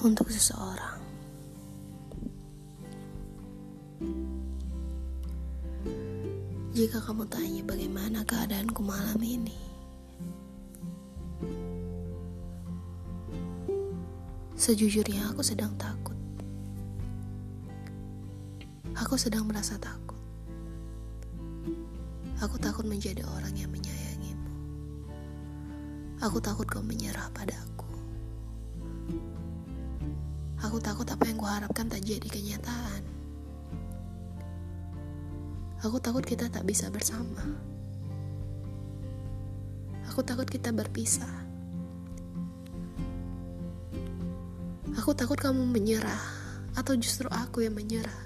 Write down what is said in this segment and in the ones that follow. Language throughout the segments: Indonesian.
untuk seseorang. Jika kamu tanya bagaimana keadaanku malam ini, sejujurnya aku sedang takut. Aku sedang merasa takut. Aku takut menjadi orang yang menyayangimu. Aku takut kau menyerah padaku. Aku takut apa yang kuharapkan tak jadi kenyataan. Aku takut kita tak bisa bersama. Aku takut kita berpisah. Aku takut kamu menyerah, atau justru aku yang menyerah.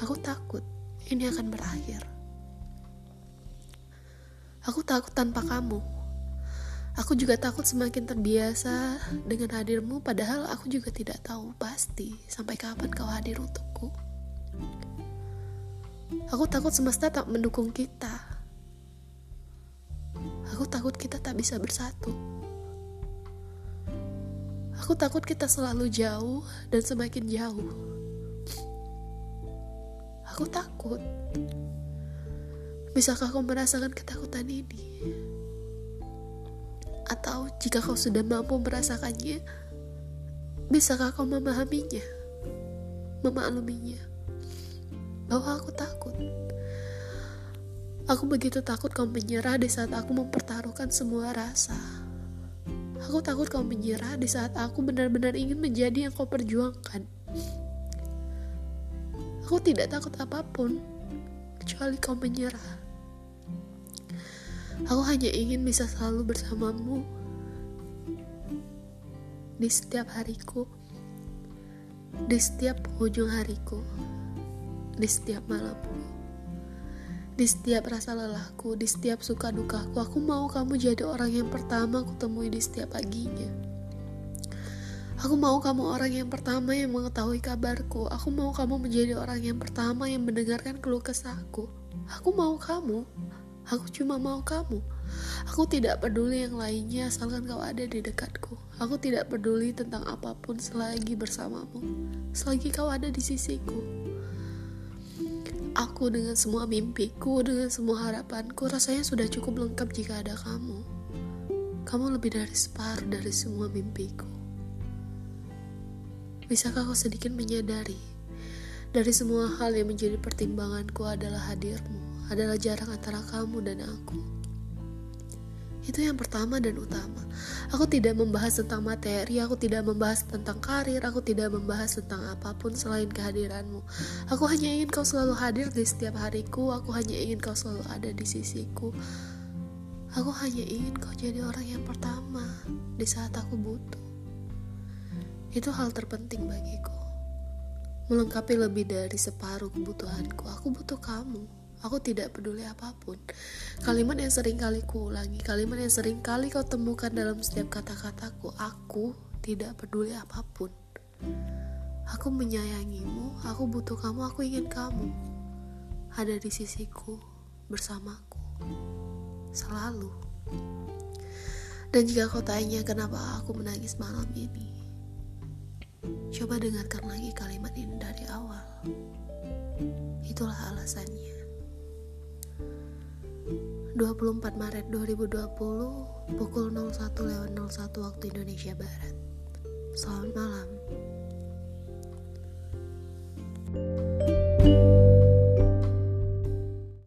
Aku takut ini akan berakhir. Aku takut tanpa kamu. Aku juga takut semakin terbiasa dengan hadirmu, padahal aku juga tidak tahu pasti sampai kapan kau hadir untukku. Aku takut semesta tak mendukung kita. Aku takut kita tak bisa bersatu. Aku takut kita selalu jauh dan semakin jauh. Aku takut. Bisakah kau merasakan ketakutan ini? Atau jika kau sudah mampu merasakannya, bisakah kau memahaminya? Memakluminya? Bahwa aku takut. Aku begitu takut kau menyerah di saat aku mempertaruhkan semua rasa. Aku takut kau menyerah di saat aku benar-benar ingin menjadi yang kau perjuangkan. Aku tidak takut apa pun, kecuali kau menyerah. Aku hanya ingin bisa selalu bersamamu di setiap hariku, di setiap penghujung hariku, di setiap malamku. Di setiap rasa lelahku, di setiap suka dukaku, aku mau kamu jadi orang yang pertama aku temui di setiap paginya. Aku mau kamu orang yang pertama yang mengetahui kabarku. Aku mau kamu menjadi orang yang pertama yang mendengarkan keluh kesahku. Aku mau kamu. Aku cuma mau kamu. Aku tidak peduli yang lainnya asalkan kau ada di dekatku. Aku tidak peduli tentang apa pun selagi bersamamu. Selagi kau ada di sisiku. Aku dengan semua mimpiku, dengan semua harapanku, rasanya sudah cukup lengkap jika ada kamu. Kamu lebih dari separuh dari semua mimpiku. Bisakah kau sedikit menyadari, dari semua hal yang menjadi pertimbanganku adalah hadirmu, adalah jarak antara kamu dan aku. Itu yang pertama dan utama. Aku tidak membahas tentang materi, aku tidak membahas tentang karir, aku tidak membahas tentang apa pun selain kehadiranmu. Aku hanya ingin kau selalu hadir di setiap hariku, aku hanya ingin kau selalu ada di sisiku. Aku hanya ingin kau jadi orang yang pertama di saat aku butuh. Itu hal terpenting bagiku. Melengkapi lebih dari separuh kebutuhanku, aku butuh kamu. Aku tidak peduli apa pun. Kalimat yang sering kali kuulangi, kalimat yang sering kali kau temukan dalam setiap kata-kataku. Aku tidak peduli apa pun. Aku menyayangimu, aku butuh kamu, aku ingin kamu. Ada di sisiku, bersamaku. Selalu. Dan jika kau tanya kenapa aku menangis malam ini, coba dengarkan lagi kalimat ini dari awal. Itulah alasannya. 24 Maret 2020 pukul 01.01 waktu Indonesia Barat. Selamat malam.